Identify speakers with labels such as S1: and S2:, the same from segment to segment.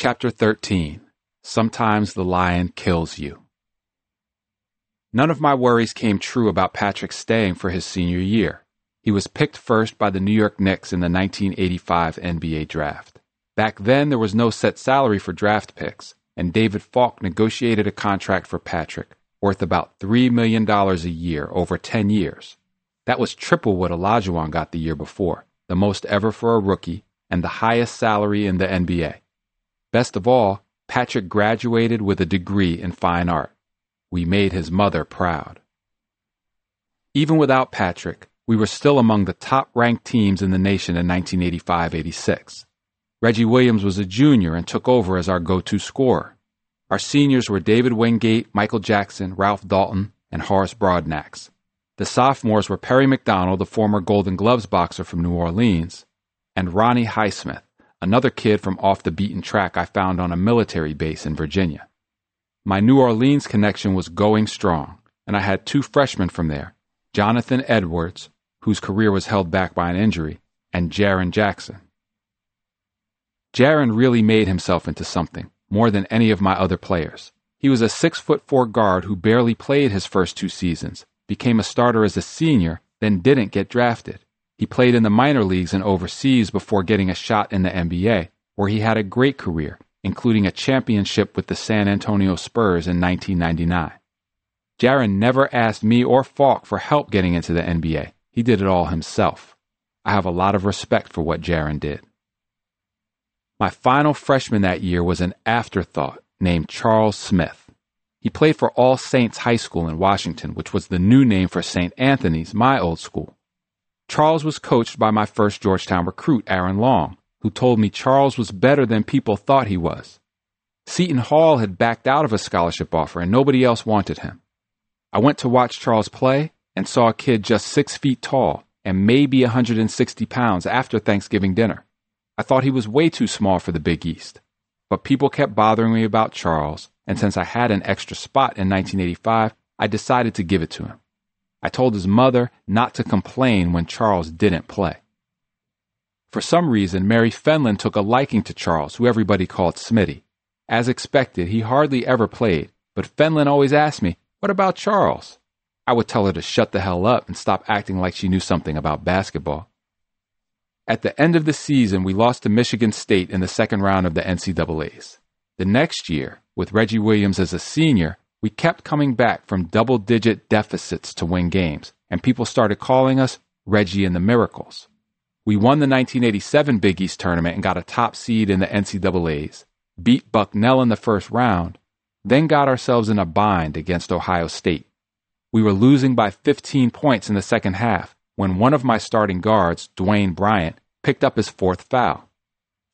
S1: Chapter 13 Sometimes the Lion Kills You. None of my worries came true about Patrick staying for his senior year. He was picked first by the New York Knicks in the 1985 NBA draft. Back then, there was no set salary for draft picks, and David Falk negotiated a contract for Patrick worth about $3 million a year over 10 years. That was triple what Olajuwon got the year before, the most ever for a rookie, and the highest salary in the NBA. Best of all, Patrick graduated with a degree in fine art. We made his mother proud. Even without Patrick, we were still among the top ranked teams in the nation in 1985 86. Reggie Williams was a junior and took over as our go to scorer. Our seniors were David Wingate, Michael Jackson, Ralph Dalton, and Horace Broadnax. The sophomores were Perry McDonald, the former Golden Gloves boxer from New Orleans, and Ronnie Highsmith, another kid from off the beaten track I found on a military base in Virginia. My New Orleans connection was going strong, and I had two freshmen from there Jonathan Edwards, whose career was held back by an injury, and Jaren Jackson. Jaren really made himself into something, more than any of my other players. He was a six foot four guard who barely played his first two seasons, became a starter as a senior, then didn't get drafted. He played in the minor leagues and overseas before getting a shot in the NBA, where he had a great career, including a championship with the San Antonio Spurs in 1999. Jaren never asked me or Falk for help getting into the NBA. He did it all himself. I have a lot of respect for what Jaren did. My final freshman that year was an afterthought named Charles Smith. He played for All Saints High School in Washington, which was the new name for St. Anthony's, my old school. Charles was coached by my first Georgetown recruit, Aaron Long, who told me Charles was better than people thought he was. Seton Hall had backed out of a scholarship offer and nobody else wanted him. I went to watch Charles play and saw a kid just six feet tall and maybe 160 pounds after Thanksgiving dinner. I thought he was way too small for the Big East. But people kept bothering me about Charles, and since I had an extra spot in 1985, I decided to give it to him. I told his mother not to complain when Charles didn't play. For some reason, Mary Fenlon took a liking to Charles, who everybody called Smitty. As expected, he hardly ever played, but Fenlon always asked me, What about Charles? I would tell her to shut the hell up and stop acting like she knew something about basketball. At the end of the season, we lost to Michigan State in the second round of the NCAAs. The next year, with Reggie Williams as a senior, we kept coming back from double digit deficits to win games, and people started calling us Reggie and the Miracles. We won the 1987 Big East tournament and got a top seed in the NCAAs, beat Bucknell in the first round, then got ourselves in a bind against Ohio State. We were losing by 15 points in the second half when one of my starting guards, Dwayne Bryant, picked up his fourth foul.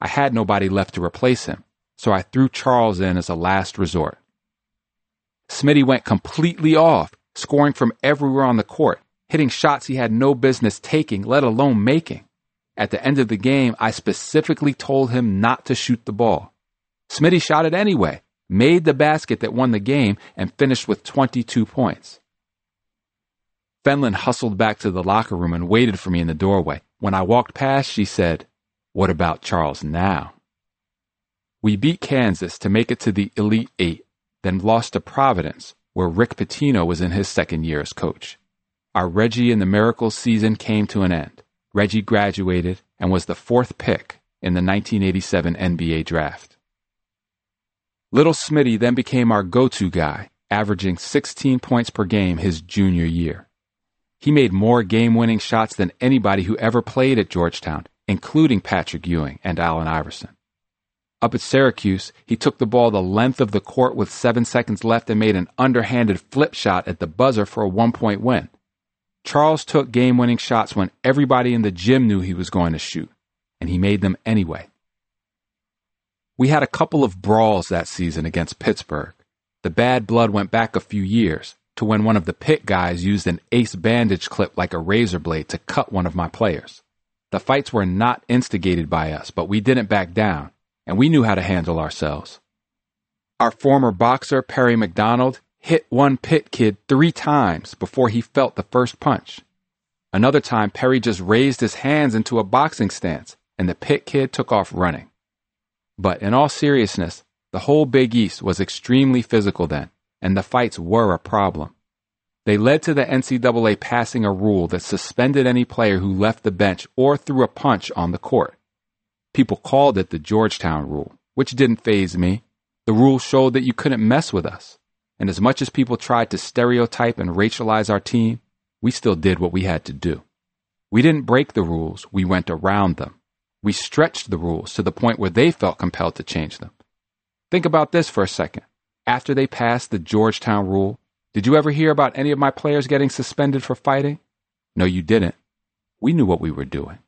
S1: I had nobody left to replace him, so I threw Charles in as a last resort. Smitty went completely off, scoring from everywhere on the court, hitting shots he had no business taking, let alone making. At the end of the game, I specifically told him not to shoot the ball. Smitty shot it anyway, made the basket that won the game, and finished with 22 points. Fenlon hustled back to the locker room and waited for me in the doorway. When I walked past, she said, What about Charles now? We beat Kansas to make it to the Elite Eight then lost to Providence, where Rick Pitino was in his second year as coach. Our Reggie and the Miracles season came to an end. Reggie graduated and was the fourth pick in the 1987 NBA draft. Little Smitty then became our go to guy, averaging 16 points per game his junior year. He made more game winning shots than anybody who ever played at Georgetown, including Patrick Ewing and Allen Iverson. Up at Syracuse, he took the ball the length of the court with seven seconds left and made an underhanded flip shot at the buzzer for a one point win. Charles took game winning shots when everybody in the gym knew he was going to shoot, and he made them anyway. We had a couple of brawls that season against Pittsburgh. The bad blood went back a few years to when one of the Pitt guys used an ace bandage clip like a razor blade to cut one of my players. The fights were not instigated by us, but we didn't back down and we knew how to handle ourselves. Our former boxer, Perry McDonald, hit one Pitt kid three times before he felt the first punch. Another time, Perry just raised his hands into a boxing stance, and the Pitt kid took off running. But in all seriousness, the whole Big East was extremely physical then, and the fights were a problem. They led to the NCAA passing a rule that suspended any player who left the bench or threw a punch on the court. People called it the Georgetown rule, which didn't faze me. The rule showed that you couldn't mess with us. And as much as people tried to stereotype and racialize our team, we still did what we had to do. We didn't break the rules, we went around them. We stretched the rules to the point where they felt compelled to change them. Think about this for a second. After they passed the Georgetown rule, did you ever hear about any of my players getting suspended for fighting? No, you didn't. We knew what we were doing.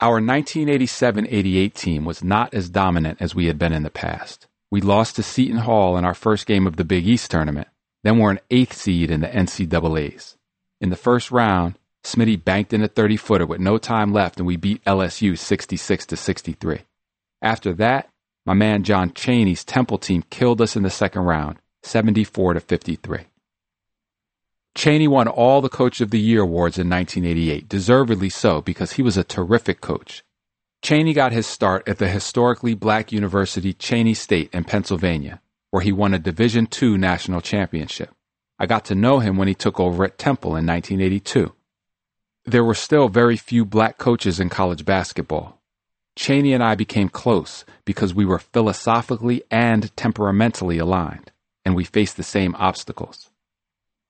S1: Our 1987 88 team was not as dominant as we had been in the past. We lost to Seton Hall in our first game of the Big East tournament, then were an eighth seed in the NCAAs. In the first round, Smitty banked in a 30 footer with no time left, and we beat LSU 66 to 63. After that, my man John Chaney's Temple team killed us in the second round, 74 to 53. Chaney won all the Coach of the Year awards in 1988, deservedly so because he was a terrific coach. Chaney got his start at the historically black university Cheyney State in Pennsylvania, where he won a Division II national championship. I got to know him when he took over at Temple in 1982. There were still very few black coaches in college basketball. Chaney and I became close because we were philosophically and temperamentally aligned and we faced the same obstacles.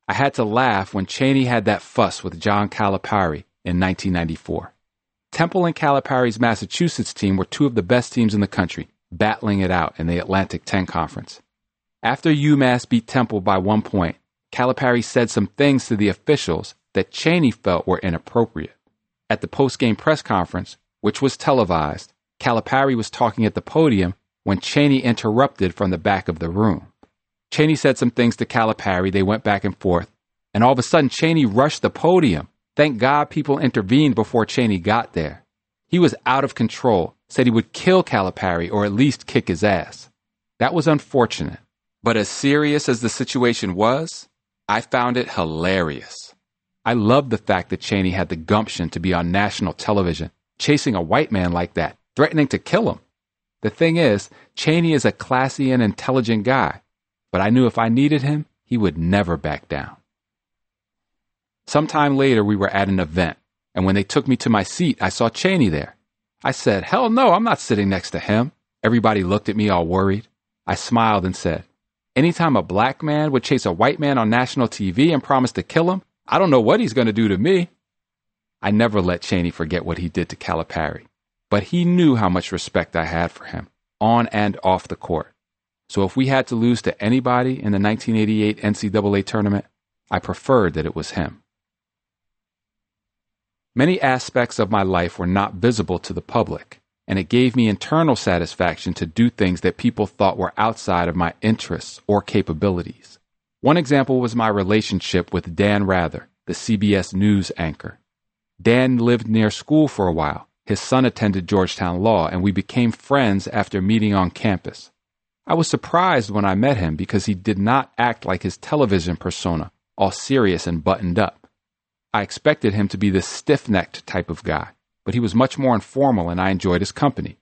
S1: I had to laugh when Chaney had that fuss with John Calipari in 1994. Temple and Calipari's Massachusetts team were two of the best teams in the country, battling it out in the Atlantic 10 Conference. After UMass beat Temple by one point, Calipari said some things to the officials that Chaney felt were inappropriate. At the post-game press conference, which was televised, Calipari was talking at the podium when Chaney interrupted from the back of the room. Chaney said some things to Calipari. They went back and forth. And all of a sudden, Chaney rushed the podium. Thank God people intervened before Chaney got there. He was out of control, said he would kill Calipari or at least kick his ass. That was unfortunate. But as serious as the situation was, I found it hilarious. I loved the fact that Chaney had the gumption to be on national television, chasing a white man like that, threatening to kill him. The thing is, Chaney is a classy and intelligent guy but I knew if I needed him, he would never back down. Sometime later, we were at an event, and when they took me to my seat, I saw Chaney there. I said, Hell no, I'm not sitting next to him. Everybody looked at me all worried. I smiled and said, Anytime a black man would chase a white man on national TV and promise to kill him, I don't know what he's going to do to me. I never let Chaney forget what he did to Calipari, but he knew how much respect I had for him, on and off the court. So if we had to lose to anybody in the 1988 NCAA tournament, I preferred that it was him. Many aspects of my life were not visible to the public, and it gave me internal satisfaction to do things that people thought were outside of my interests or capabilities. One example was my relationship with Dan Rather, the CBS News anchor. Dan lived near school for a while. His son attended Georgetown Law, and we became friends after meeting on campus. I was surprised when I met him because he did not act like his television persona, all serious and buttoned up. I expected him to be the stiff necked type of guy, but he was much more informal and I enjoyed his company.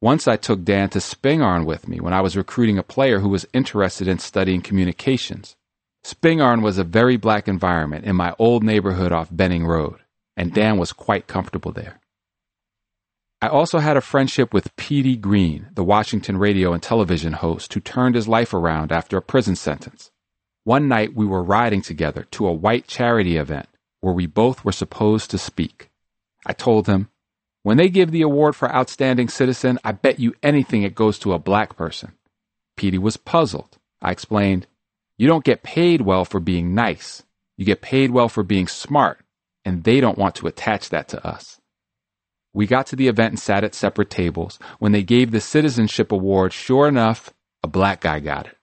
S1: Once I took Dan to Spingarn with me when I was recruiting a player who was interested in studying communications. Spingarn was a very black environment in my old neighborhood off Benning Road, and Dan was quite comfortable there. I also had a friendship with Petey Greene, the Washington radio and television host who turned his life around after a prison sentence. One night we were riding together to a white charity event where we both were supposed to speak. I told him, when they give the award for outstanding citizen, I bet you anything it goes to a black person. Petey was puzzled. I explained, you don't get paid well for being nice. You get paid well for being smart, and they don't want to attach that to us. We got to the event and sat at separate tables. When they gave the citizenship award, sure enough, a black guy got it.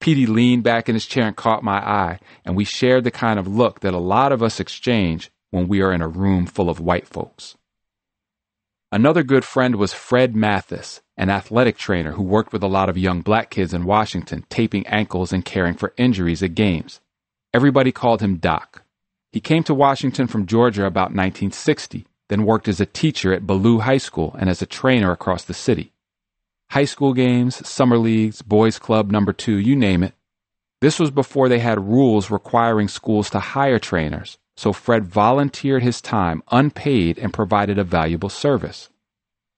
S1: Petey leaned back in his chair and caught my eye, and we shared the kind of look that a lot of us exchange when we are in a room full of white folks. Another good friend was Fred Mathis, an athletic trainer who worked with a lot of young black kids in Washington, taping ankles and caring for injuries at games. Everybody called him Doc. He came to Washington from Georgia about 1960 then worked as a teacher at Ballou High School and as a trainer across the city. High school games, summer leagues, boys club number two, you name it. This was before they had rules requiring schools to hire trainers, so Fred volunteered his time unpaid and provided a valuable service.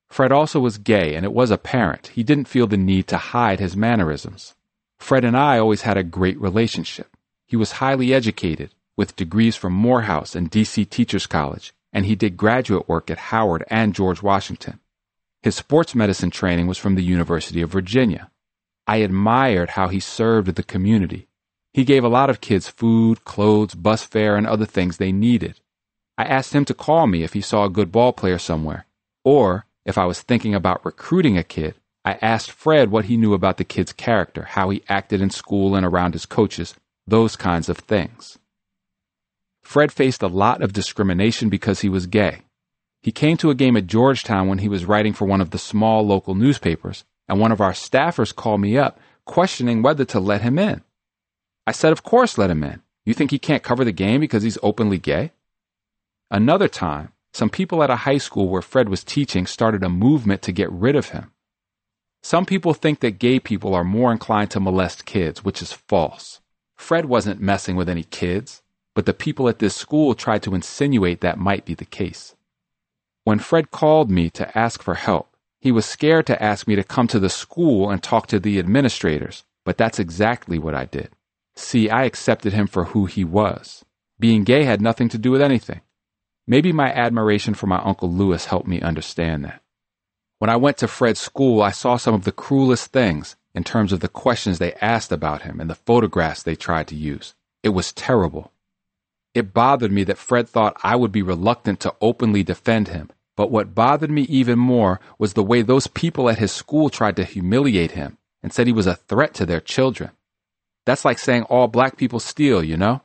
S1: Fred also was gay, and it was apparent he didn't feel the need to hide his mannerisms. Fred and I always had a great relationship. He was highly educated, with degrees from Morehouse and DC Teachers College, and he did graduate work at Howard and George Washington. His sports medicine training was from the University of Virginia. I admired how he served the community. He gave a lot of kids food, clothes, bus fare, and other things they needed. I asked him to call me if he saw a good ball player somewhere, or if I was thinking about recruiting a kid, I asked Fred what he knew about the kid's character, how he acted in school and around his coaches, those kinds of things. Fred faced a lot of discrimination because he was gay. He came to a game at Georgetown when he was writing for one of the small local newspapers, and one of our staffers called me up questioning whether to let him in. I said, Of course, let him in. You think he can't cover the game because he's openly gay? Another time, some people at a high school where Fred was teaching started a movement to get rid of him. Some people think that gay people are more inclined to molest kids, which is false. Fred wasn't messing with any kids, but the people at this school tried to insinuate that might be the case. When Fred called me to ask for help, he was scared to ask me to come to the school and talk to the administrators, but that's exactly what I did. See, I accepted him for who he was. Being gay had nothing to do with anything. Maybe my admiration for my Uncle Lewis helped me understand that. When I went to Fred's school, I saw some of the cruelest things in terms of the questions they asked about him and the photographs they tried to use. It was terrible. It bothered me that Fred thought I would be reluctant to openly defend him, but what bothered me even more was the way those people at his school tried to humiliate him and said he was a threat to their children. That's like saying all black people steal, you know?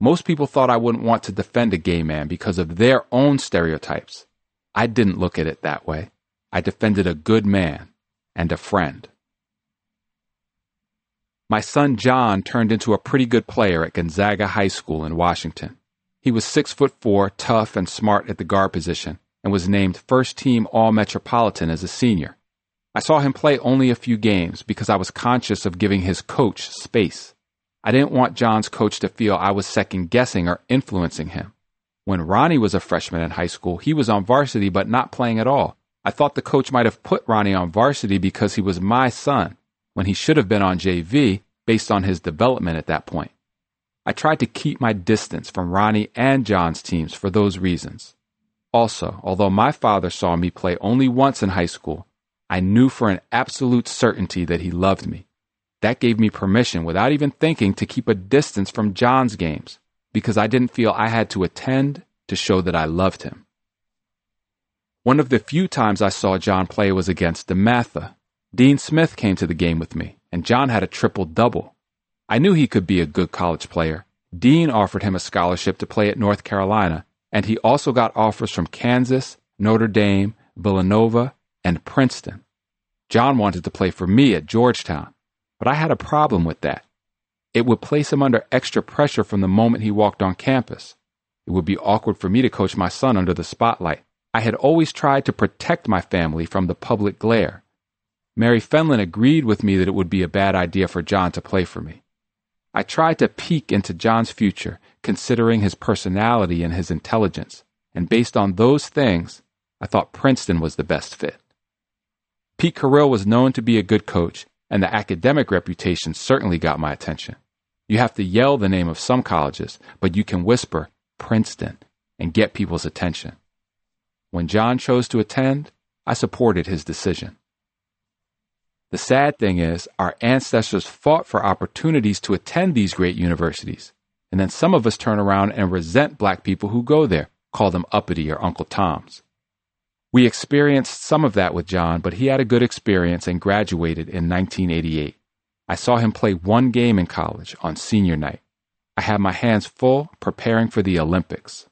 S1: Most people thought I wouldn't want to defend a gay man because of their own stereotypes. I didn't look at it that way. I defended a good man and a friend. My son John turned into a pretty good player at Gonzaga High School in Washington. He was six foot four, tough and smart at the guard position, and was named first team All Metropolitan as a senior. I saw him play only a few games because I was conscious of giving his coach space. I didn't want John's coach to feel I was second guessing or influencing him. When Ronnie was a freshman in high school, he was on varsity but not playing at all. I thought the coach might have put Ronnie on varsity because he was my son, when he should have been on JV based on his development at that point. I tried to keep my distance from Ronnie and John's teams for those reasons. Also, although my father saw me play only once in high school, I knew for an absolute certainty that he loved me. That gave me permission without even thinking to keep a distance from John's games because I didn't feel I had to attend to show that I loved him. One of the few times I saw John play was against DeMatha. Dean Smith came to the game with me, and John had a triple double. I knew he could be a good college player. Dean offered him a scholarship to play at North Carolina, and he also got offers from Kansas, Notre Dame, Villanova, and Princeton. John wanted to play for me at Georgetown. But I had a problem with that. It would place him under extra pressure from the moment he walked on campus. It would be awkward for me to coach my son under the spotlight. I had always tried to protect my family from the public glare. Mary Fenlon agreed with me that it would be a bad idea for John to play for me. I tried to peek into John's future, considering his personality and his intelligence, and based on those things, I thought Princeton was the best fit. Pete Carril was known to be a good coach, and the academic reputation certainly got my attention. You have to yell the name of some colleges, but you can whisper Princeton and get people's attention. When John chose to attend, I supported his decision. The sad thing is, our ancestors fought for opportunities to attend these great universities, and then some of us turn around and resent black people who go there, call them uppity or Uncle Toms. We experienced some of that with John, but he had a good experience and graduated in 1988. I saw him play one game in college on senior night. I had my hands full preparing for the Olympics.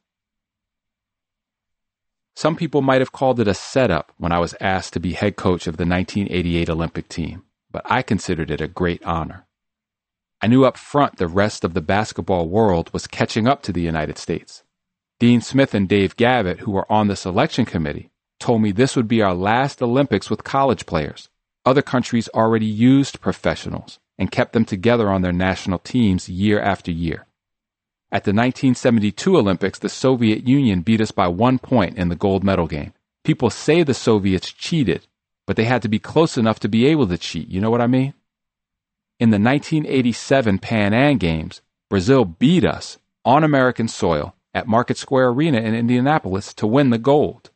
S1: Some people might have called it a setup when I was asked to be head coach of the 1988 Olympic team, but I considered it a great honor. I knew up front the rest of the basketball world was catching up to the United States. Dean Smith and Dave Gavitt, who were on the selection committee, told me this would be our last Olympics with college players. Other countries already used professionals and kept them together on their national teams year after year. At the 1972 Olympics, the Soviet Union beat us by one point in the gold medal game. People say the Soviets cheated, but they had to be close enough to be able to cheat. You know what I mean? In the 1987 Pan Am Games, Brazil beat us on American soil at Market Square Arena in Indianapolis to win the gold.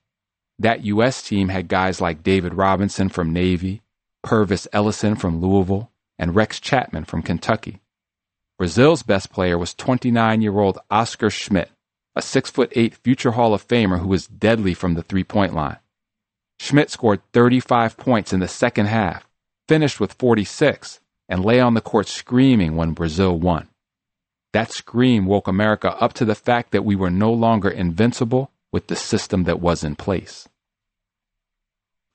S1: That U.S. team had guys like David Robinson from Navy, Pervis Ellison from Louisville, and Rex Chapman from Kentucky. Brazil's best player was 29 year old Oscar Schmidt, a 6'8 future Hall of Famer who was deadly from the three point line. Schmidt scored 35 points in the second half, finished with 46, and lay on the court screaming when Brazil won. That scream woke America up to the fact that we were no longer invincible with the system that was in place.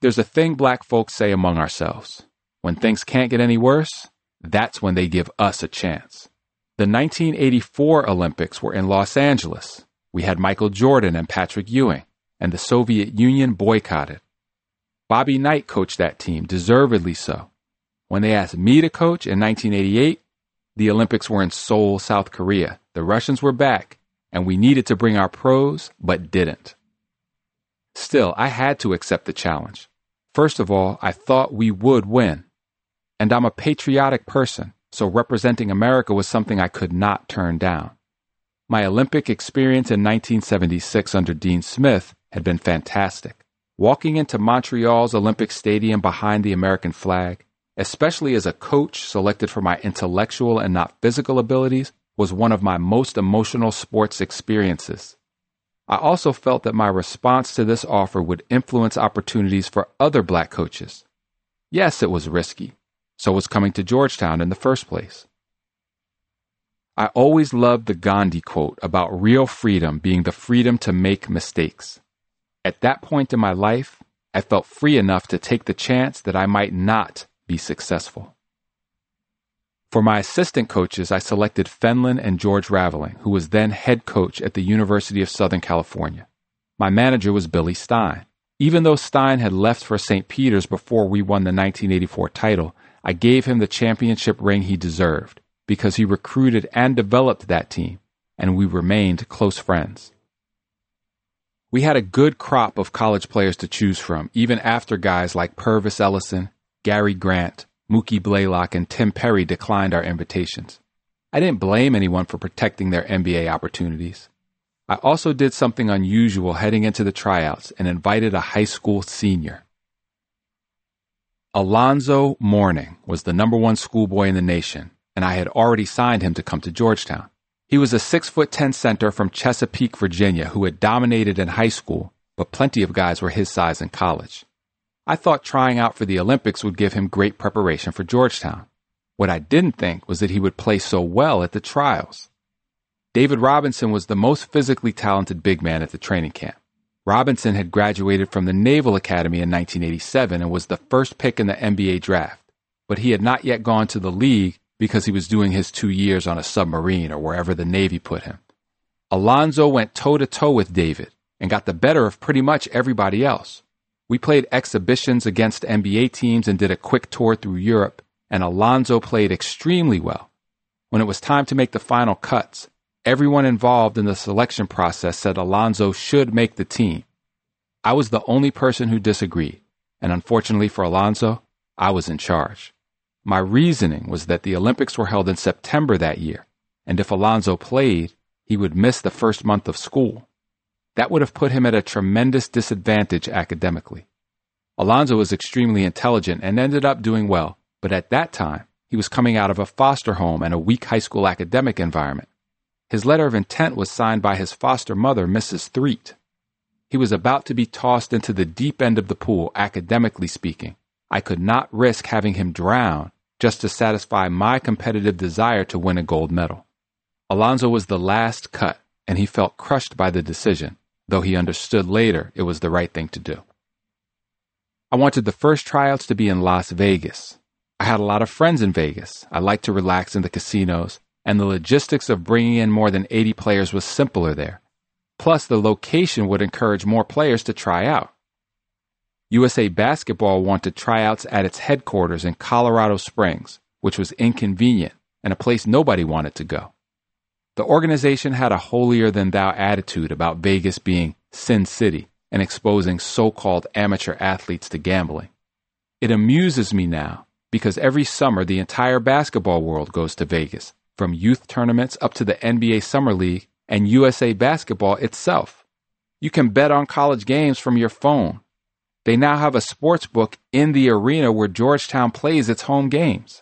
S1: There's a thing black folks say among ourselves. When things can't get any worse, that's when they give us a chance. The 1984 Olympics were in Los Angeles. We had Michael Jordan and Patrick Ewing, and the Soviet Union boycotted. Bobby Knight coached that team, deservedly so. When they asked me to coach in 1988, the Olympics were in Seoul, South Korea. The Russians were back, and we needed to bring our pros, but didn't. Still, I had to accept the challenge. First of all, I thought we would win. And I'm a patriotic person, so representing America was something I could not turn down. My Olympic experience in 1976 under Dean Smith had been fantastic. Walking into Montreal's Olympic Stadium behind the American flag, especially as a coach selected for my intellectual and not physical abilities, was one of my most emotional sports experiences. I also felt that my response to this offer would influence opportunities for other black coaches. Yes, it was risky. So was coming to Georgetown in the first place. I always loved the Gandhi quote about real freedom being the freedom to make mistakes. At that point in my life, I felt free enough to take the chance that I might not be successful. For my assistant coaches, I selected Fenlon and George Raveling, who was then head coach at the University of Southern California. My manager was Billy Stein. Even though Stein had left for St. Peter's before we won the 1984 title, I gave him the championship ring he deserved because he recruited and developed that team, and we remained close friends. We had a good crop of college players to choose from, even after guys like Pervis Ellison, Gary Grant, Mookie Blaylock, and Tim Perry declined our invitations. I didn't blame anyone for protecting their NBA opportunities. I also did something unusual heading into the tryouts and invited a high school senior. Alonzo Mourning was the number one schoolboy in the nation, and I had already signed him to come to Georgetown. He was a six foot ten center from Chesapeake, Virginia, who had dominated in high school, but plenty of guys were his size in college. I thought trying out for the Olympics would give him great preparation for Georgetown. What I didn't think was that he would play so well at the trials. David Robinson was the most physically talented big man at the training camp. Robinson had graduated from the Naval Academy in 1987 and was the first pick in the NBA draft, but he had not yet gone to the league because he was doing his two years on a submarine or wherever the Navy put him. Alonzo went toe to toe with David and got the better of pretty much everybody else. We played exhibitions against NBA teams and did a quick tour through Europe, and Alonzo played extremely well. When it was time to make the final cuts, everyone involved in the selection process said Alonzo should make the team. I was the only person who disagreed, and unfortunately for Alonzo, I was in charge. My reasoning was that the Olympics were held in September that year, and if Alonzo played, he would miss the first month of school. That would have put him at a tremendous disadvantage academically. Alonzo was extremely intelligent and ended up doing well, but at that time, he was coming out of a foster home and a weak high school academic environment. His letter of intent was signed by his foster mother, Mrs. Threet. He was about to be tossed into the deep end of the pool, academically speaking. I could not risk having him drown just to satisfy my competitive desire to win a gold medal. Alonzo was the last cut, and he felt crushed by the decision though he understood later it was the right thing to do. I wanted the first tryouts to be in Las Vegas. I had a lot of friends in Vegas. I liked to relax in the casinos, and the logistics of bringing in more than 80 players was simpler there. Plus, the location would encourage more players to try out. USA Basketball wanted tryouts at its headquarters in Colorado Springs, which was inconvenient and a place nobody wanted to go. The organization had a holier than thou attitude about Vegas being Sin City and exposing so called amateur athletes to gambling. It amuses me now because every summer the entire basketball world goes to Vegas, from youth tournaments up to the NBA Summer League and USA Basketball itself. You can bet on college games from your phone. They now have a sports book in the arena where Georgetown plays its home games.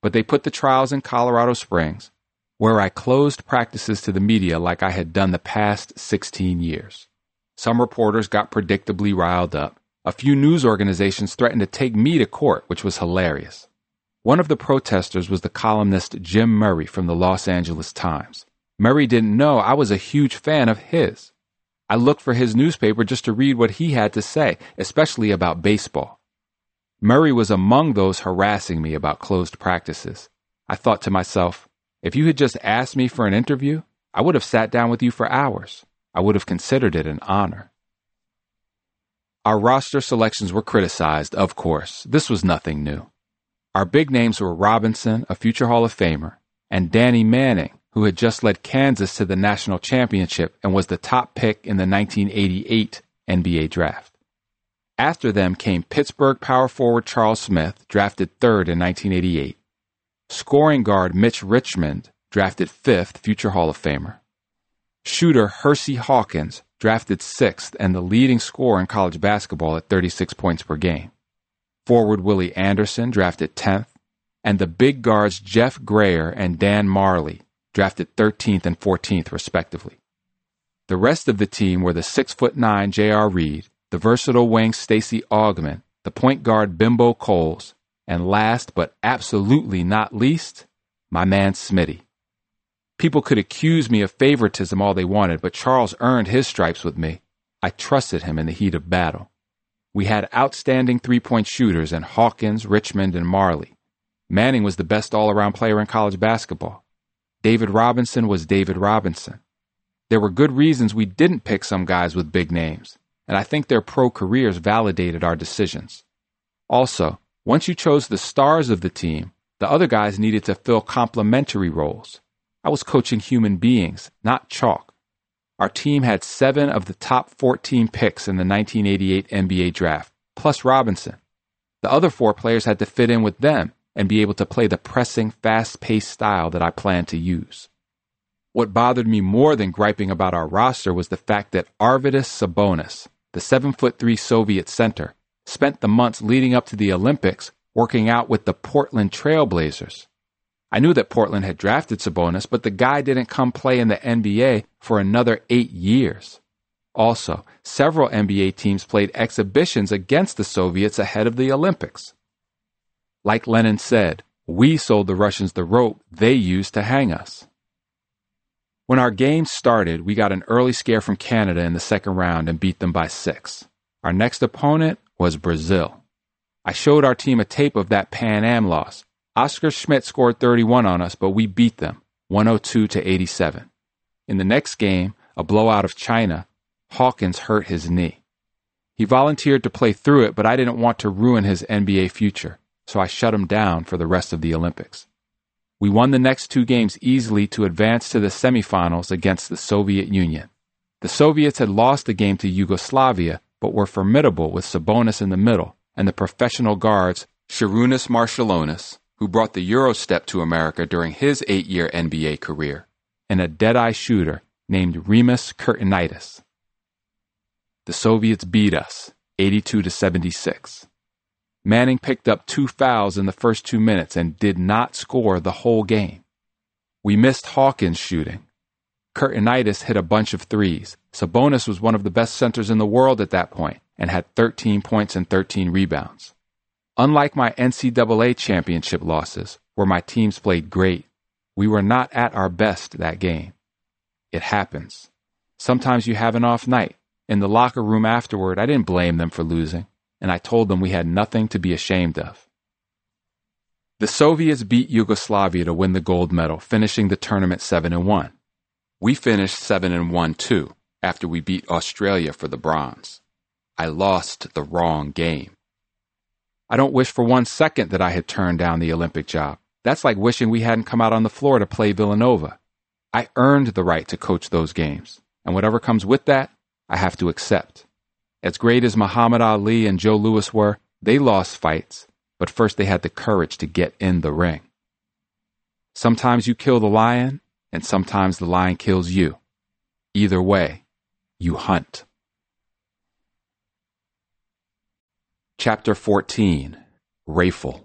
S1: But they put the trials in Colorado Springs, where I closed practices to the media like I had done the past 16 years. Some reporters got predictably riled up. A few news organizations threatened to take me to court, which was hilarious. One of the protesters was the columnist Jim Murray from the Los Angeles Times. Murray didn't know I was a huge fan of his. I looked for his newspaper just to read what he had to say, especially about baseball. Murray was among those harassing me about closed practices. I thought to myself, if you had just asked me for an interview, I would have sat down with you for hours. I would have considered it an honor. Our roster selections were criticized, of course. This was nothing new. Our big names were Robinson, a future Hall of Famer, and Danny Manning, who had just led Kansas to the national championship and was the top pick in the 1988 NBA draft. After them came Pittsburgh power forward Charles Smith, drafted third in 1988, scoring guard Mitch Richmond, drafted fifth, future Hall of Famer, shooter Hersey Hawkins, drafted sixth and the leading scorer in college basketball at 36 points per game, forward Willie Anderson, drafted 10th, and the big guards Jeff Grayer and Dan Majerle, drafted 13th and 14th, respectively. The rest of the team were the 6'9 J.R. Reid, the versatile wing Stacy Augmon, the point guard Bimbo Coles, and last but absolutely not least, my man Smitty. People could accuse me of favoritism all they wanted, but Charles earned his stripes with me. I trusted him in the heat of battle. We had outstanding three point shooters in Hawkins, Richmond, and Majerle. Manning was the best all around player in college basketball. David Robinson was David Robinson. There were good reasons we didn't pick some guys with big names, and I think their pro careers validated our decisions. Also, once you chose the stars of the team, the other guys needed to fill complementary roles. I was coaching human beings, not chalk. Our team had seven of the top 14 picks in the 1988 NBA draft, plus Robinson. The other four players had to fit in with them, and be able to play the pressing, fast paced style that I planned to use. What bothered me more than griping about our roster was the fact that Arvydas Sabonis, the 7'3 Soviet center, spent the months leading up to the Olympics working out with the Portland Trailblazers. I knew that Portland had drafted Sabonis, but the guy didn't come play in the NBA for another eight years. Also, several NBA teams played exhibitions against the Soviets ahead of the Olympics. Like Lenin said, we sold the Russians the rope they used to hang us. When our game started, we got an early scare from Canada in the second round and beat them by six. Our next opponent was Brazil. I showed our team a tape of that Pan Am loss. Oscar Schmidt scored 31 on us, but we beat them 102 to 87. In the next game, a blowout of China, Hawkins hurt his knee. He volunteered to play through it, but I didn't want to ruin his NBA future so I shut him down for the rest of the Olympics. We won the next two games easily to advance to the semifinals against the Soviet Union. The Soviets had lost the game to Yugoslavia, but were formidable with Sabonis in the middle and the professional guards Sharunas Marciulionis, who brought the Eurostep to America during his eight year NBA career, and a dead-eye shooter named Rimas Kurtinaitis. The Soviets beat us 82 to 76. Manning picked up two fouls in the first two minutes and did not score the whole game. We missed Hawkins shooting. Kurtinaitis hit a bunch of threes. Sabonis was one of the best centers in the world at that point and had 13 points and 13 rebounds. Unlike my NCAA championship losses, where my teams played great, we were not at our best that game. It happens. Sometimes you have an off night. In the locker room afterward, I didn't blame them for losing and I told them we had nothing to be ashamed of. The Soviets beat Yugoslavia to win the gold medal, finishing the tournament 7 and 1. We finished 7 and 1 too, after we beat Australia for the bronze. I lost the wrong game. I don't wish for one second that I had turned down the Olympic job. That's like wishing we hadn't come out on the floor to play Villanova. I earned the right to coach those games, and whatever comes with that, I have to accept. As great as Muhammad Ali and Joe Louis were, they lost fights, but first they had the courage to get in the ring. Sometimes you kill the lion, and sometimes the lion kills you. Either way, you hunt. Chapter 14 Rayful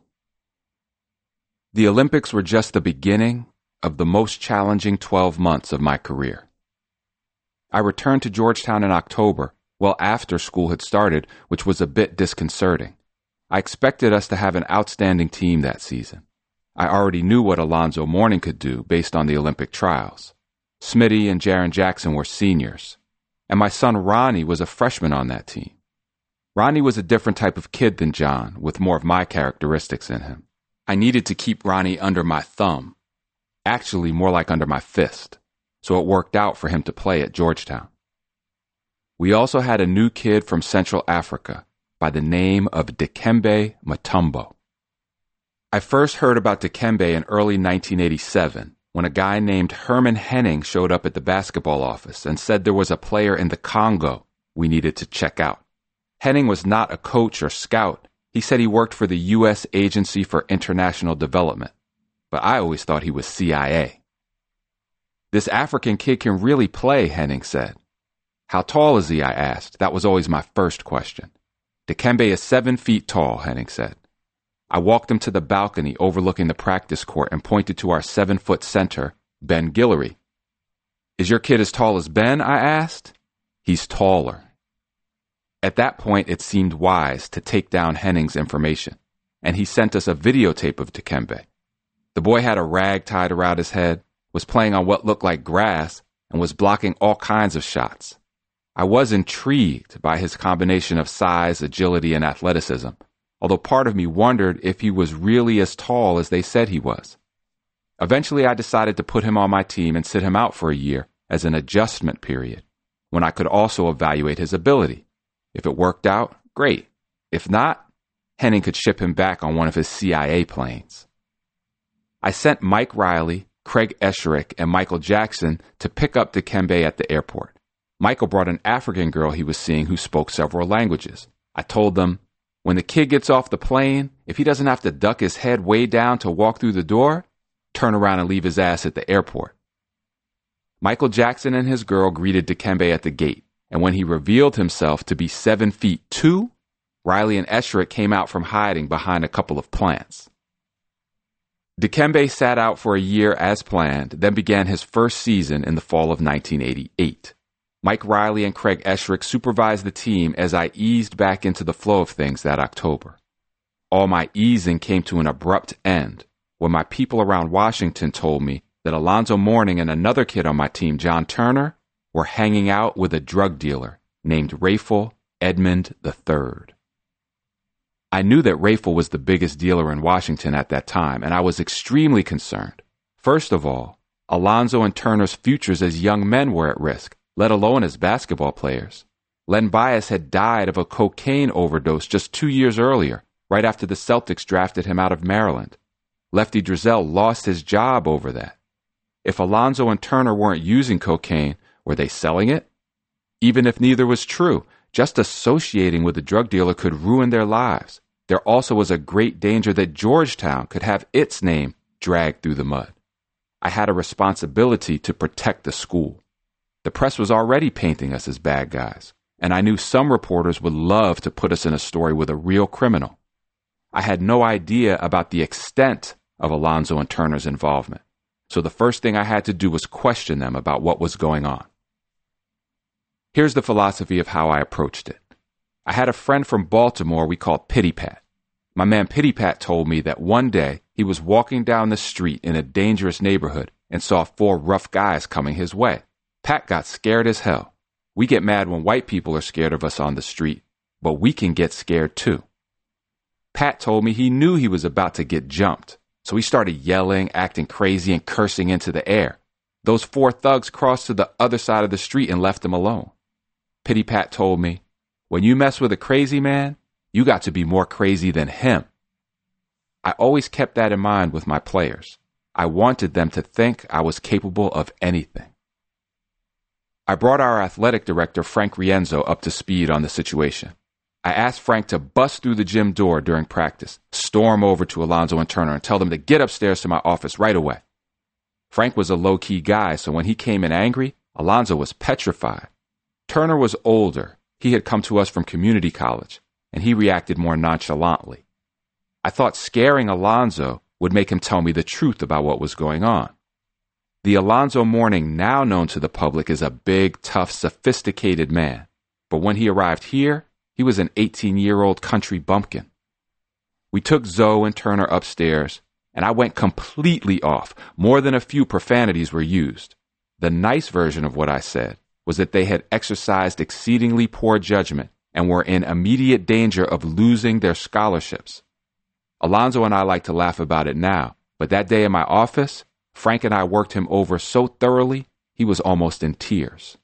S1: The Olympics were just the beginning of the most challenging 12 months of my career. I returned to Georgetown in October, well after school had started, which was a bit disconcerting. I expected us to have an outstanding team that season. I already knew what Alonzo Mourning could do based on the Olympic trials. Smitty and Jaren Jackson were seniors, and my son Ronnie was a freshman on that team. Ronnie was a different type of kid than John, with more of my characteristics in him. I needed to keep Ronnie under my thumb, actually more like under my fist, so it worked out for him to play at Georgetown. We also had a new kid from Central Africa by the name of Dikembe Mutombo. I first heard about Dikembe in early 1987 when a guy named Herman Henning showed up at the basketball office and said there was a player in the Congo we needed to check out. Henning was not a coach or scout. He said he worked for the U.S. Agency for International Development, but I always thought he was CIA. This African kid can really play, Henning said. How tall is he? I asked. That was always my first question. Dikembe is seven feet tall, Henning said. I walked him to the balcony overlooking the practice court and pointed to our seven foot center, Ben Gillery. Is your kid as tall as Ben? I asked. He's taller. At that point, it seemed wise to take down Henning's information, and he sent us a videotape of Dikembe. The boy had a rag tied around his head, was playing on what looked like grass, and was blocking all kinds of shots. I was intrigued by his combination of size, agility, and athleticism, although part of me wondered if he was really as tall as they said he was. Eventually, I decided to put him on my team and sit him out for a year as an adjustment period, when I could also evaluate his ability. If it worked out, great. If not, Henning could ship him back on one of his CIA planes. I sent Mike Riley, Craig Esherick, and Michael Jackson to pick up Dikembe at the airport. Michael brought an African girl he was seeing who spoke several languages. I told them, when the kid gets off the plane, if he doesn't have to duck his head way down to walk through the door, turn around and leave his ass at the airport. Michael Jackson and his girl greeted Dikembe at the gate, and when he revealed himself to be seven feet two, Riley and Esherick came out from hiding behind a couple of plants. Dikembe sat out for a year as planned, then began his first season in the fall of 1988. Mike Riley and Craig Esherick supervised the team as I eased back into the flow of things that October. All my easing came to an abrupt end when my people around Washington told me that Alonzo Mourning and another kid on my team, John Turner, were hanging out with a drug dealer named Rayful Edmond III. I knew that Rayful was the biggest dealer in Washington at that time, and I was extremely concerned. First of all, Alonzo and Turner's futures as young men were at risk, let alone as basketball players. Len Bias had died of a cocaine overdose just two years earlier, right after the Celtics drafted him out of Maryland. Lefty Driesell lost his job over that. If Alonzo and Turner weren't using cocaine, were they selling it? Even if neither was true, just associating with a drug dealer could ruin their lives. There also was a great danger that Georgetown could have its name dragged through the mud. I had a responsibility to protect the school. The press was already painting us as bad guys, and I knew some reporters would love to put us in a story with a real criminal. I had no idea about the extent of Alonzo and Turner's involvement, so the first thing I had to do was question them about what was going on. Here's the philosophy of how I approached it. I had a friend from Baltimore we called Pity Pat. My man Pity Pat told me that one day he was walking down the street in a dangerous neighborhood and saw four rough guys coming his way. Pat got scared as hell. We get mad when white people are scared of us on the street, but we can get scared too. Pat told me he knew he was about to get jumped, so he started yelling, acting crazy, and cursing into the air. Those four thugs crossed to the other side of the street and left him alone. Pity Pat told me, when you mess with a crazy man, you got to be more crazy than him. I always kept that in mind with my players. I wanted them to think I was capable of anything. I brought our athletic director, Frank Rienzo, up to speed on the situation. I asked Frank to bust through the gym door during practice, storm over to Alonzo and Turner, and tell them to get upstairs to my office right away. Frank was a low key guy, so when he came in angry, Alonzo was petrified. Turner was older. He had come to us from community college, and he reacted more nonchalantly. I thought scaring Alonzo would make him tell me the truth about what was going on. The Alonzo Mourning, now known to the public, is a big, tough, sophisticated man. But when he arrived here, he was an 18 year old country bumpkin. We took Zo and Turner upstairs, and I went completely off. More than a few profanities were used. The nice version of what I said was that they had exercised exceedingly poor judgment and were in immediate danger of losing their scholarships. Alonzo and I like to laugh about it now, but that day in my office, Frank and I worked him over so thoroughly, he was almost in tears.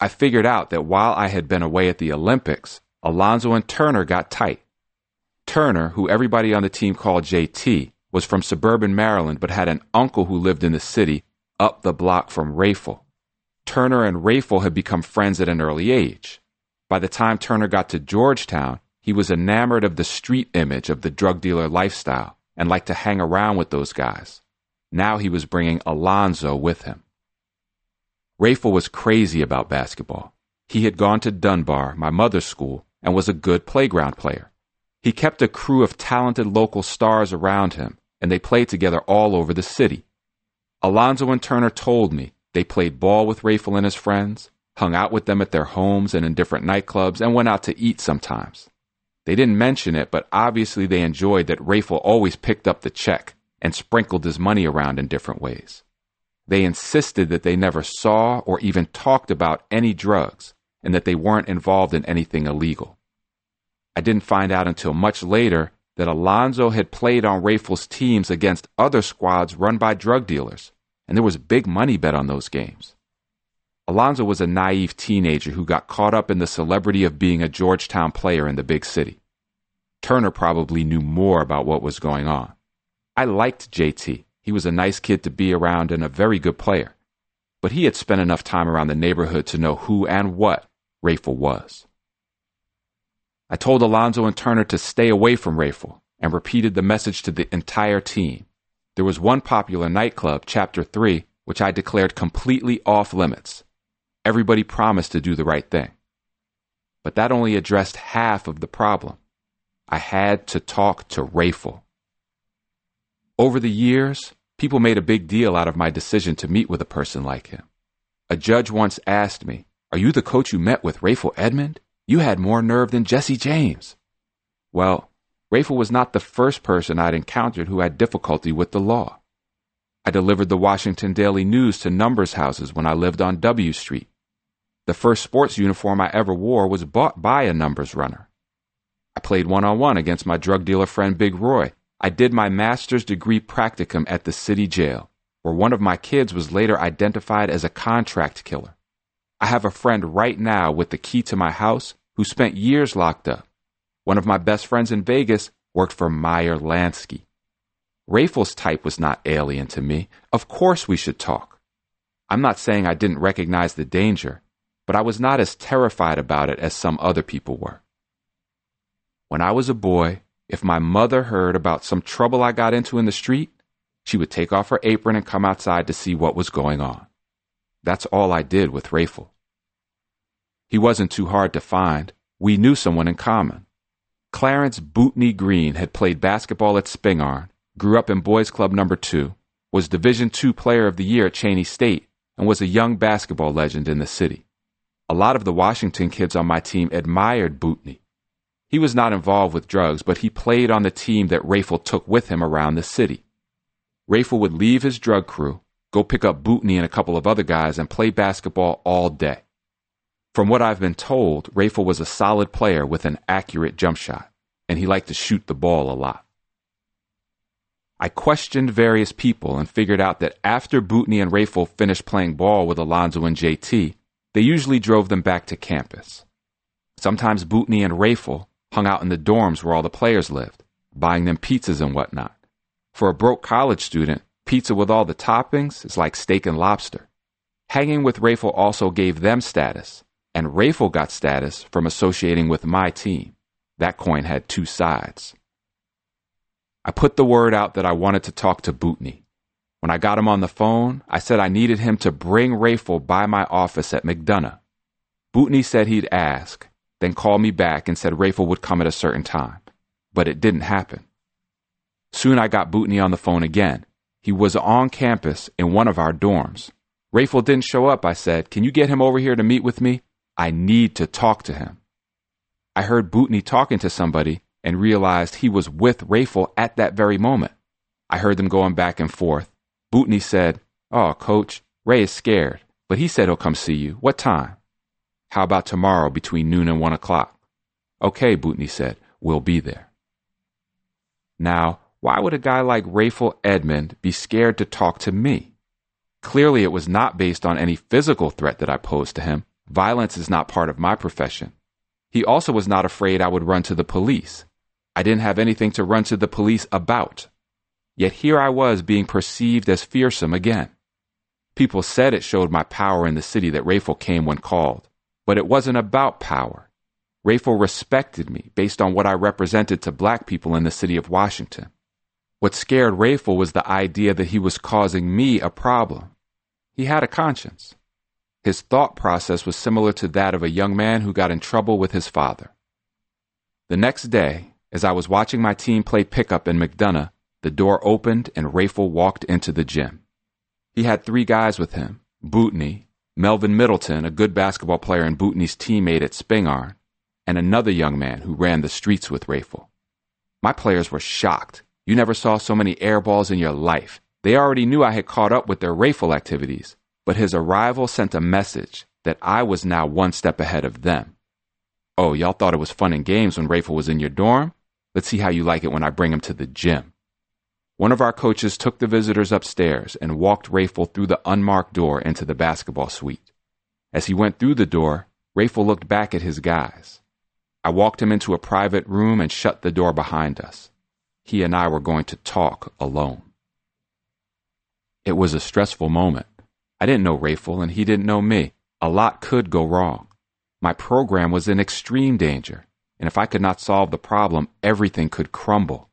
S1: I figured out that while I had been away at the Olympics, Alonzo and Turner got tight. Turner, who everybody on the team called JT, was from suburban Maryland but had an uncle who lived in the city up the block from Rayful. Turner and Rayful had become friends at an early age. By the time Turner got to Georgetown, he was enamored of the street image of the drug dealer lifestyle and liked to hang around with those guys. Now he was bringing Alonzo with him. Rayful was crazy about basketball. He had gone to Dunbar, my mother's school, and was a good playground player. He kept a crew of talented local stars around him, and they played together all over the city. Alonzo and Turner told me they played ball with Rayful and his friends, hung out with them at their homes and in different nightclubs, and went out to eat sometimes. They didn't mention it, but obviously they enjoyed that Rayful always picked up the check and sprinkled his money around in different ways. They insisted that they never saw or even talked about any drugs and that they weren't involved in anything illegal. I didn't find out until much later that Alonzo had played on Rayful's teams against other squads run by drug dealers, and there was big money bet on those games. Alonzo was a naive teenager who got caught up in the celebrity of being a Georgetown player in the big city. Turner probably knew more about what was going on. I liked JT. He was a nice kid to be around and a very good player. But he had spent enough time around the neighborhood to know who and what Rayful was. I told Alonzo and Turner to stay away from Rayful and repeated the message to the entire team. There was one popular nightclub, Chapter 3, which I declared completely off limits everybody promised to do the right thing. But that only addressed half of the problem. I had to talk to Rayful. Over the years, people made a big deal out of my decision to meet with a person like him. A judge once asked me, Are you the coach you met with Rayful Edmond? You had more nerve than Jesse James. Well, Rayful was not the first person I'd encountered who had difficulty with the law. I delivered the Washington Daily News to numbers houses when I lived on W Street. The first sports uniform I ever wore was bought by a numbers runner. I played one on one against my drug dealer friend Big Roy. I did my master's degree practicum at the city jail, where one of my kids was later identified as a contract killer. I have a friend right now with the key to my house who spent years locked up. One of my best friends in Vegas worked for Meyer Lansky. Rayful's type was not alien to me. Of course we should talk. I'm not saying I didn't recognize the danger, but I was not as terrified about it as some other people were. When I was a boy, if my mother heard about some trouble I got into in the street, she would take off her apron and come outside to see what was going on. That's all I did with Rayful. He wasn't too hard to find. We knew someone in common. Clarence Bootney Green had played basketball at Spingarn, grew up in Boys Club number 2, was Division II Player of the Year at Cheyney State, and was a young basketball legend in the city. A lot of the Washington kids on my team admired Bootney. He was not involved with drugs, but he played on the team that Rayful took with him around the city. Rayful would leave his drug crew, go pick up Bootney and a couple of other guys, and play basketball all day. From what I've been told, Rayful was a solid player with an accurate jump shot, and he liked to shoot the ball a lot. I questioned various people and figured out that after Bootney and Rayful finished playing ball with Alonzo and JT, they usually drove them back to campus. Sometimes Bootney and Rayful hung out in the dorms where all the players lived, buying them pizzas and whatnot. For a broke college student, pizza with all the toppings is like steak and lobster. Hanging with Rayful also gave them status, and Rayful got status from associating with my team. That coin had two sides. I put the word out that I wanted to talk to Bootney. When I got him on the phone, I said I needed him to bring Rayful by my office at McDonough. Bootney said he'd ask, then call me back and said Rayful would come at a certain time. But it didn't happen. Soon I got Bootney on the phone again. He was on campus in one of our dorms. Rayful didn't show up, I said. Can you get him over here to meet with me? I need to talk to him. I heard Bootney talking to somebody and realized he was with Rayful at that very moment. I heard them going back and forth. Bootney said, Oh, coach, Ray is scared, but he said he'll come see you. What time? How about tomorrow between noon and one o'clock? Okay, Bootney said, we'll be there. Now, why would a guy like Rayful Edmond be scared to talk to me? Clearly, it was not based on any physical threat that I posed to him. Violence is not part of my profession. He also was not afraid I would run to the police. I didn't have anything to run to the police about. Yet here I was being perceived as fearsome again. People said it showed my power in the city that Rayful came when called, but it wasn't about power. Rayful respected me based on what I represented to black people in the city of Washington. What scared Rayful was the idea that he was causing me a problem. He had a conscience. His thought process was similar to that of a young man who got in trouble with his father. The next day, as I was watching my team play pickup in McDonough, the door opened and Rayful walked into the gym. He had three guys with him Bootney, Melvin Middleton, a good basketball player and Bootney's teammate at Spingarn, and another young man who ran the streets with Rayful. My players were shocked. You never saw so many air balls in your life. They already knew I had caught up with their Rayful activities, but his arrival sent a message that I was now one step ahead of them. Oh, y'all thought it was fun and games when Rayful was in your dorm? Let's see how you like it when I bring him to the gym. One of our coaches took the visitors upstairs and walked Rayful through the unmarked door into the basketball suite. As he went through the door, Rayful looked back at his guys. I walked him into a private room and shut the door behind us. He and I were going to talk alone. It was a stressful moment. I didn't know Rayful and he didn't know me. A lot could go wrong. My program was in extreme danger, and if I could not solve the problem, everything could crumble.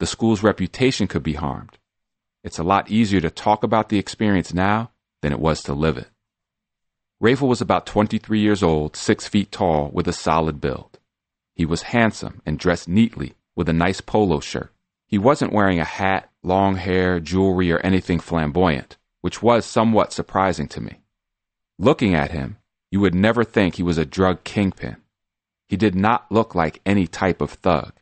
S1: The school's reputation could be harmed. It's a lot easier to talk about the experience now than it was to live it. Rayful was about 23 years old, six feet tall, with a solid build. He was handsome and dressed neatly with a nice polo shirt. He wasn't wearing a hat, long hair, jewelry, or anything flamboyant which was somewhat surprising to me. Looking at him, you would never think he was a drug kingpin. He did not look like any type of thug.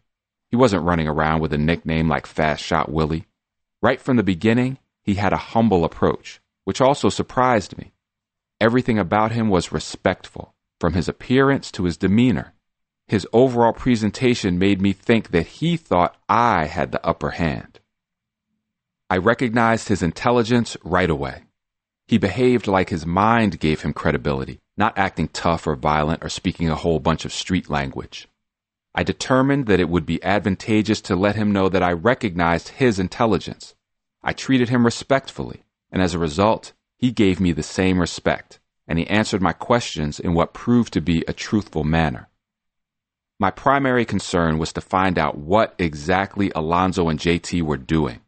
S1: He wasn't running around with a nickname like Fast Shot Willie. Right from the beginning, he had a humble approach, which also surprised me. Everything about him was respectful, from his appearance to his demeanor. His overall presentation made me think that he thought I had the upper hand. I recognized his intelligence right away. He behaved like his mind gave him credibility, not acting tough or violent or speaking a whole bunch of street language. I determined that it would be advantageous to let him know that I recognized his intelligence. I treated him respectfully, and as a result, he gave me the same respect, and he answered my questions in what proved to be a truthful manner. My primary concern was to find out what exactly Alonzo and JT were doing.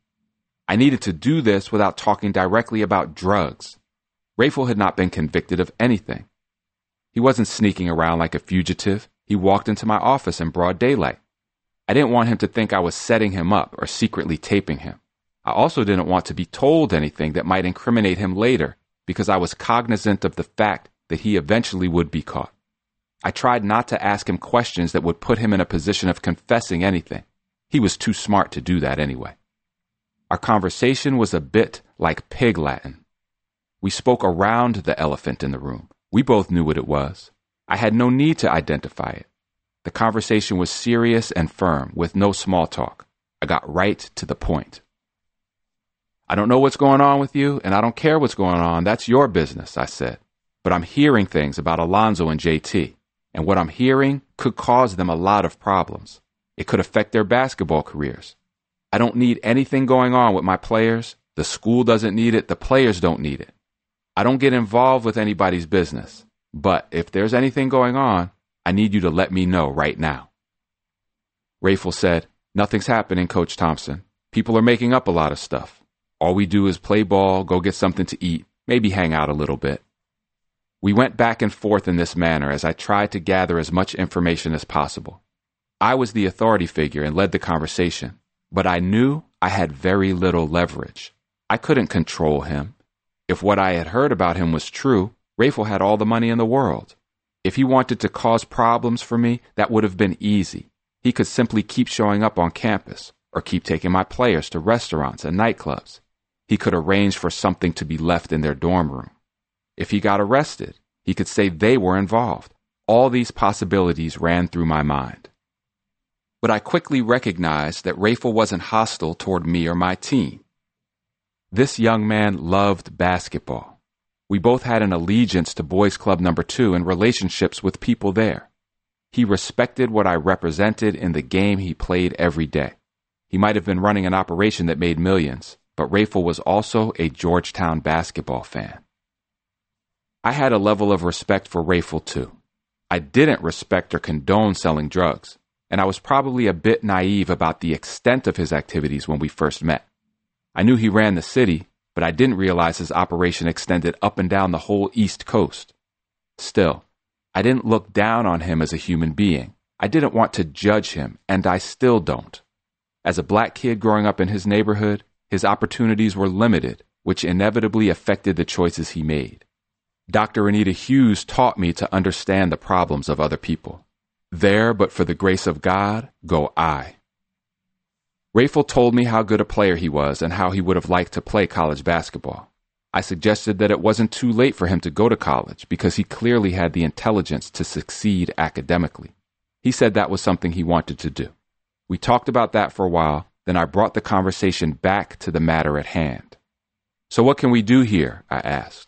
S1: I needed to do this without talking directly about drugs. Rayful had not been convicted of anything. He wasn't sneaking around like a fugitive. He walked into my office in broad daylight. I didn't want him to think I was setting him up or secretly taping him. I also didn't want to be told anything that might incriminate him later because I was cognizant of the fact that he eventually would be caught. I tried not to ask him questions that would put him in a position of confessing anything. He was too smart to do that anyway. Our conversation was a bit like pig Latin. We spoke around the elephant in the room. We both knew what it was. I had no need to identify it. The conversation was serious and firm, with no small talk. I got right to the point. I don't know what's going on with you, and I don't care what's going on. That's your business, I said. But I'm hearing things about Alonzo and JT, and what I'm hearing could cause them a lot of problems. It could affect their basketball careers. I don't need anything going on with my players. The school doesn't need it. The players don't need it. I don't get involved with anybody's business. But if there's anything going on, I need you to let me know right now. Rayful said, Nothing's happening, Coach Thompson. People are making up a lot of stuff. All we do is play ball, go get something to eat, maybe hang out a little bit. We went back and forth in this manner as I tried to gather as much information as possible. I was the authority figure and led the conversation, but I knew I had very little leverage. I couldn't control him. If what I had heard about him was true, Rayful had all the money in the world. If he wanted to cause problems for me, that would have been easy. He could simply keep showing up on campus or keep taking my players to restaurants and nightclubs. He could arrange for something to be left in their dorm room. If he got arrested, he could say they were involved. All these possibilities ran through my mind. But I quickly recognized that Rayful wasn't hostile toward me or my team. This young man loved basketball. We both had an allegiance to Boys Club number two and relationships with people there. He respected what I represented in the game he played every day. He might have been running an operation that made millions, but Rayful was also a Georgetown basketball fan. I had a level of respect for Rayful too. I didn't respect or condone selling drugs, and I was probably a bit naive about the extent of his activities when we first met. I knew he ran the city, but I didn't realize his operation extended up and down the whole East Coast. Still, I didn't look down on him as a human being. I didn't want to judge him, and I still don't. As a black kid growing up in his neighborhood, his opportunities were limited, which inevitably affected the choices he made. Dr. Anita Hughes taught me to understand the problems of other people. There, but for the grace of God, go I. Rayful told me how good a player he was and how he would have liked to play college basketball. I suggested that it wasn't too late for him to go to college because he clearly had the intelligence to succeed academically. He said that was something he wanted to do. We talked about that for a while, then I brought the conversation back to the matter at hand. So, what can we do here? I asked.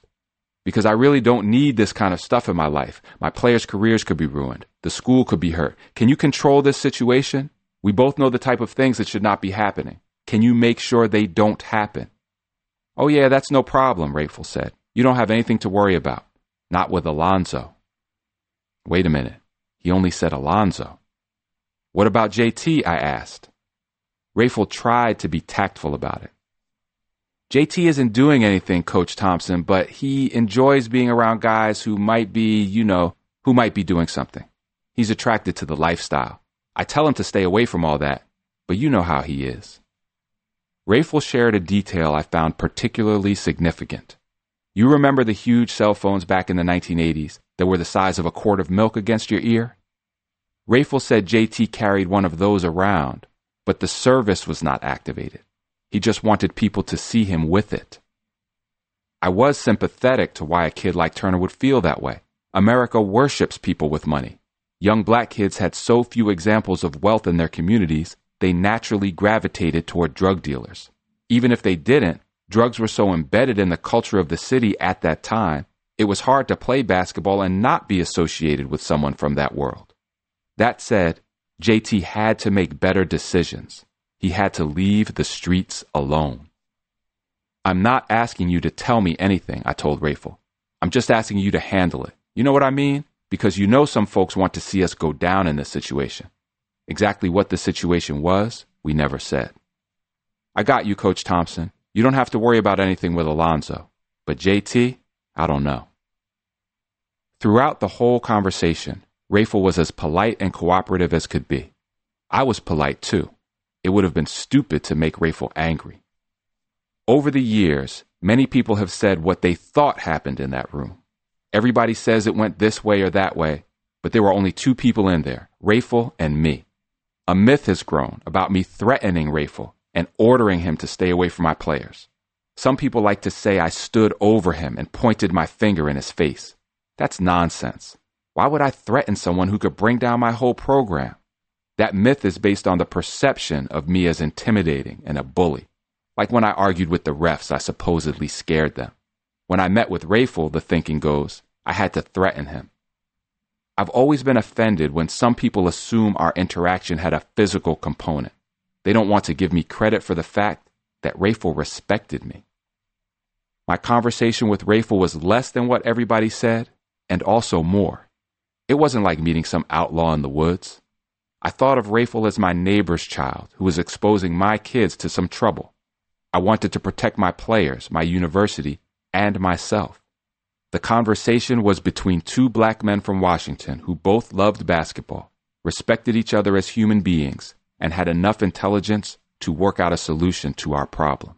S1: Because I really don't need this kind of stuff in my life. My players' careers could be ruined. The school could be hurt. Can you control this situation? We both know the type of things that should not be happening. Can you make sure they don't happen? Oh, yeah, that's no problem, Rayful said. You don't have anything to worry about. Not with Alonzo. Wait a minute. He only said Alonzo. What about JT? I asked. Rayful tried to be tactful about it. JT isn't doing anything, Coach Thompson, but he enjoys being around guys who might be, you know, who might be doing something. He's attracted to the lifestyle. I tell him to stay away from all that, but you know how he is. Rayful shared a detail I found particularly significant. You remember the huge cell phones back in the 1980s that were the size of a quart of milk against your ear? Rayful said JT carried one of those around but the service was not activated. He just wanted people to see him with it. I was sympathetic to why a kid like Turner would feel that way. America worships people with money. Young black kids had so few examples of wealth in their communities, they naturally gravitated toward drug dealers. Even if they didn't, drugs were so embedded in the culture of the city at that time, it was hard to play basketball and not be associated with someone from that world. That said, JT had to make better decisions. He had to leave the streets alone. I'm not asking you to tell me anything, I told Rayful. I'm just asking you to handle it. You know what I mean? Because you know some folks want to see us go down in this situation. Exactly what the situation was, we never said. I got you, Coach Thompson. You don't have to worry about anything with Alonzo. But JT, I don't know. Throughout the whole conversation, Rayful was as polite and cooperative as could be. I was polite too. It would have been stupid to make Rayful angry. Over the years, many people have said what they thought happened in that room. Everybody says it went this way or that way, but there were only two people in there, Rayful and me. A myth has grown about me threatening Rayful and ordering him to stay away from my players. Some people like to say I stood over him and pointed my finger in his face. That's nonsense. Why would I threaten someone who could bring down my whole program? That myth is based on the perception of me as intimidating and a bully. Like when I argued with the refs, I supposedly scared them. When I met with Rayful, the thinking goes, I had to threaten him. I've always been offended when some people assume our interaction had a physical component. They don't want to give me credit for the fact that Rayful respected me. My conversation with Rayful was less than what everybody said, and also more. It wasn't like meeting some outlaw in the woods. I thought of Rayful as my neighbor's child who was exposing my kids to some trouble. I wanted to protect my players, my university, and myself. The conversation was between two black men from Washington who both loved basketball, respected each other as human beings, and had enough intelligence to work out a solution to our problem.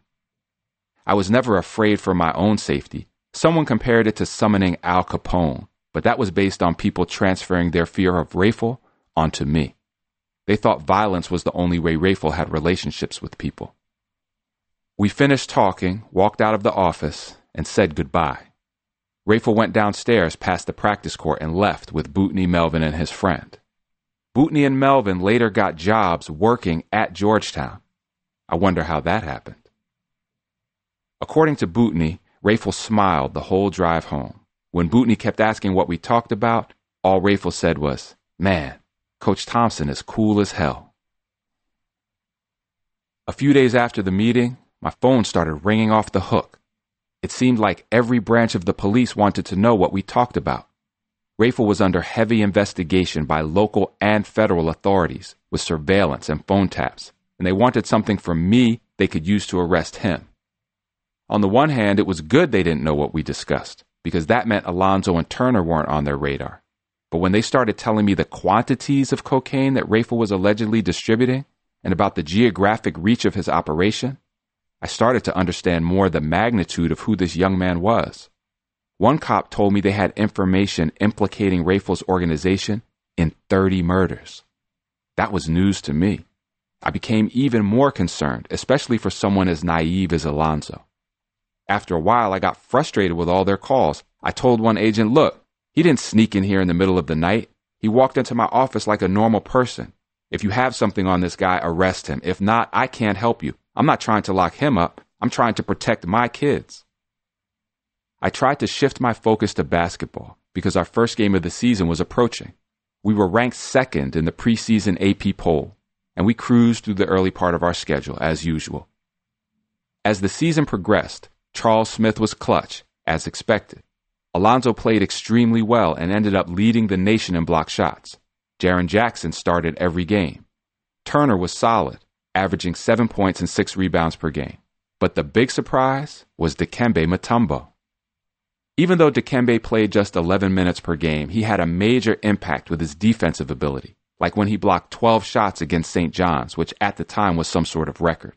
S1: I was never afraid for my own safety. Someone compared it to summoning Al Capone, but that was based on people transferring their fear of Rayful onto me. They thought violence was the only way Rayful had relationships with people. We finished talking, walked out of the office, and said goodbye. Rayful went downstairs past the practice court and left with Bootney Melvin and his friend. Bootney and Melvin later got jobs working at Georgetown. I wonder how that happened. According to Bootney, Rayful smiled the whole drive home. When Bootney kept asking what we talked about, all Rayful said was, Man, Coach Thompson is cool as hell. A few days after the meeting, my phone started ringing off the hook. It seemed like every branch of the police wanted to know what we talked about. Rayful was under heavy investigation by local and federal authorities with surveillance and phone taps, and they wanted something from me they could use to arrest him. On the one hand, it was good they didn't know what we discussed, because that meant Alonzo and Turner weren't on their radar. But when they started telling me the quantities of cocaine that Rayful was allegedly distributing and about the geographic reach of his operation, I started to understand more the magnitude of who this young man was. One cop told me they had information implicating Rayful's organization in 30 murders. That was news to me. I became even more concerned, especially for someone as naive as Alonzo. After a while, I got frustrated with all their calls. I told one agent, look, he didn't sneak in here in the middle of the night. He walked into my office like a normal person. If you have something on this guy, arrest him. If not, I can't help you. I'm not trying to lock him up. I'm trying to protect my kids. I tried to shift my focus to basketball because our first game of the season was approaching. We were ranked second in the preseason AP poll, and we cruised through the early part of our schedule as usual. As the season progressed, Charles Smith was clutch, as expected. Alonzo played extremely well and ended up leading the nation in block shots. Jaren Jackson started every game. Turner was solid, averaging seven points and six rebounds per game. But the big surprise was Dikembe Mutombo. Even though Dikembe played just 11 minutes per game, he had a major impact with his defensive ability, like when he blocked 12 shots against St. John's, which at the time was some sort of record.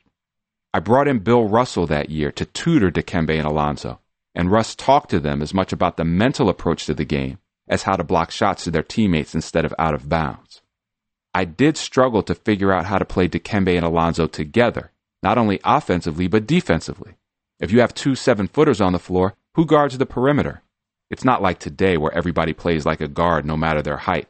S1: I brought in Bill Russell that year to tutor Dikembe and Alonzo, and Russ talked to them as much about the mental approach to the game as how to block shots to their teammates instead of out of bounds. I did struggle to figure out how to play Dikembe and Alonzo together, not only offensively but defensively. If you have two seven footers on the floor, who guards the perimeter? It's not like today where everybody plays like a guard no matter their height.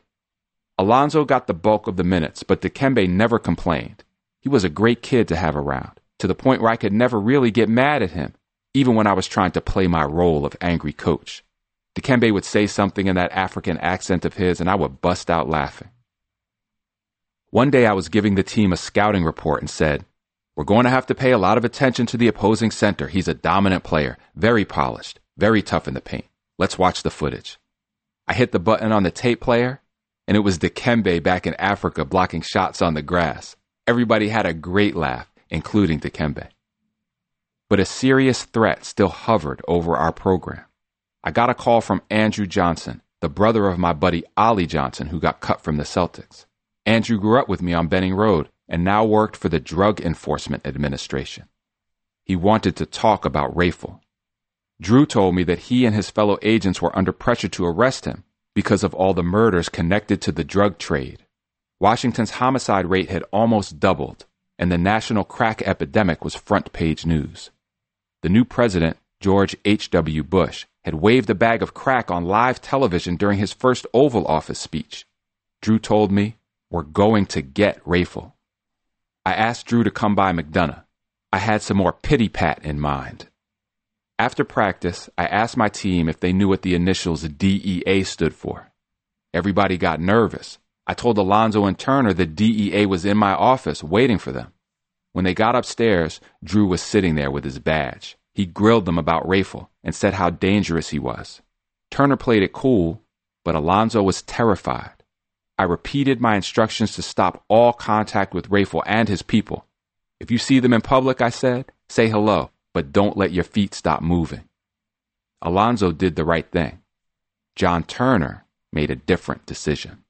S1: Alonzo got the bulk of the minutes, but Dikembe never complained. He was a great kid to have around to the point where I could never really get mad at him, even when I was trying to play my role of angry coach. Dikembe would say something in that African accent of his, and I would bust out laughing. One day I was giving the team a scouting report and said, We're going to have to pay a lot of attention to the opposing center. He's a dominant player, very polished, very tough in the paint. Let's watch the footage. I hit the button on the tape player, and it was Dikembe back in Africa blocking shots on the grass. Everybody had a great laugh including Dikembe. But a serious threat still hovered over our program. I got a call from Andrew Johnson, the brother of my buddy Ollie Johnson, who got cut from the Celtics. Andrew grew up with me on Benning Road and now worked for the Drug Enforcement Administration. He wanted to talk about Rayful. Drew told me that he and his fellow agents were under pressure to arrest him because of all the murders connected to the drug trade. Washington's homicide rate had almost doubled, and the national crack epidemic was front page news. The new president, George H.W. Bush, had waved a bag of crack on live television during his first Oval Office speech. Drew told me, We're going to get Rayful. I asked Drew to come by McDonough. I had some more pity pat in mind. After practice, I asked my team if they knew what the initials DEA stood for. Everybody got nervous. I told Alonzo and Turner that DEA was in my office waiting for them. When they got upstairs, Drew was sitting there with his badge. He grilled them about Rayful and said how dangerous he was. Turner played it cool, but Alonzo was terrified. I repeated my instructions to stop all contact with Rayful and his people. If you see them in public, I said, say hello, but don't let your feet stop moving. Alonzo did the right thing. John Turner made a different decision.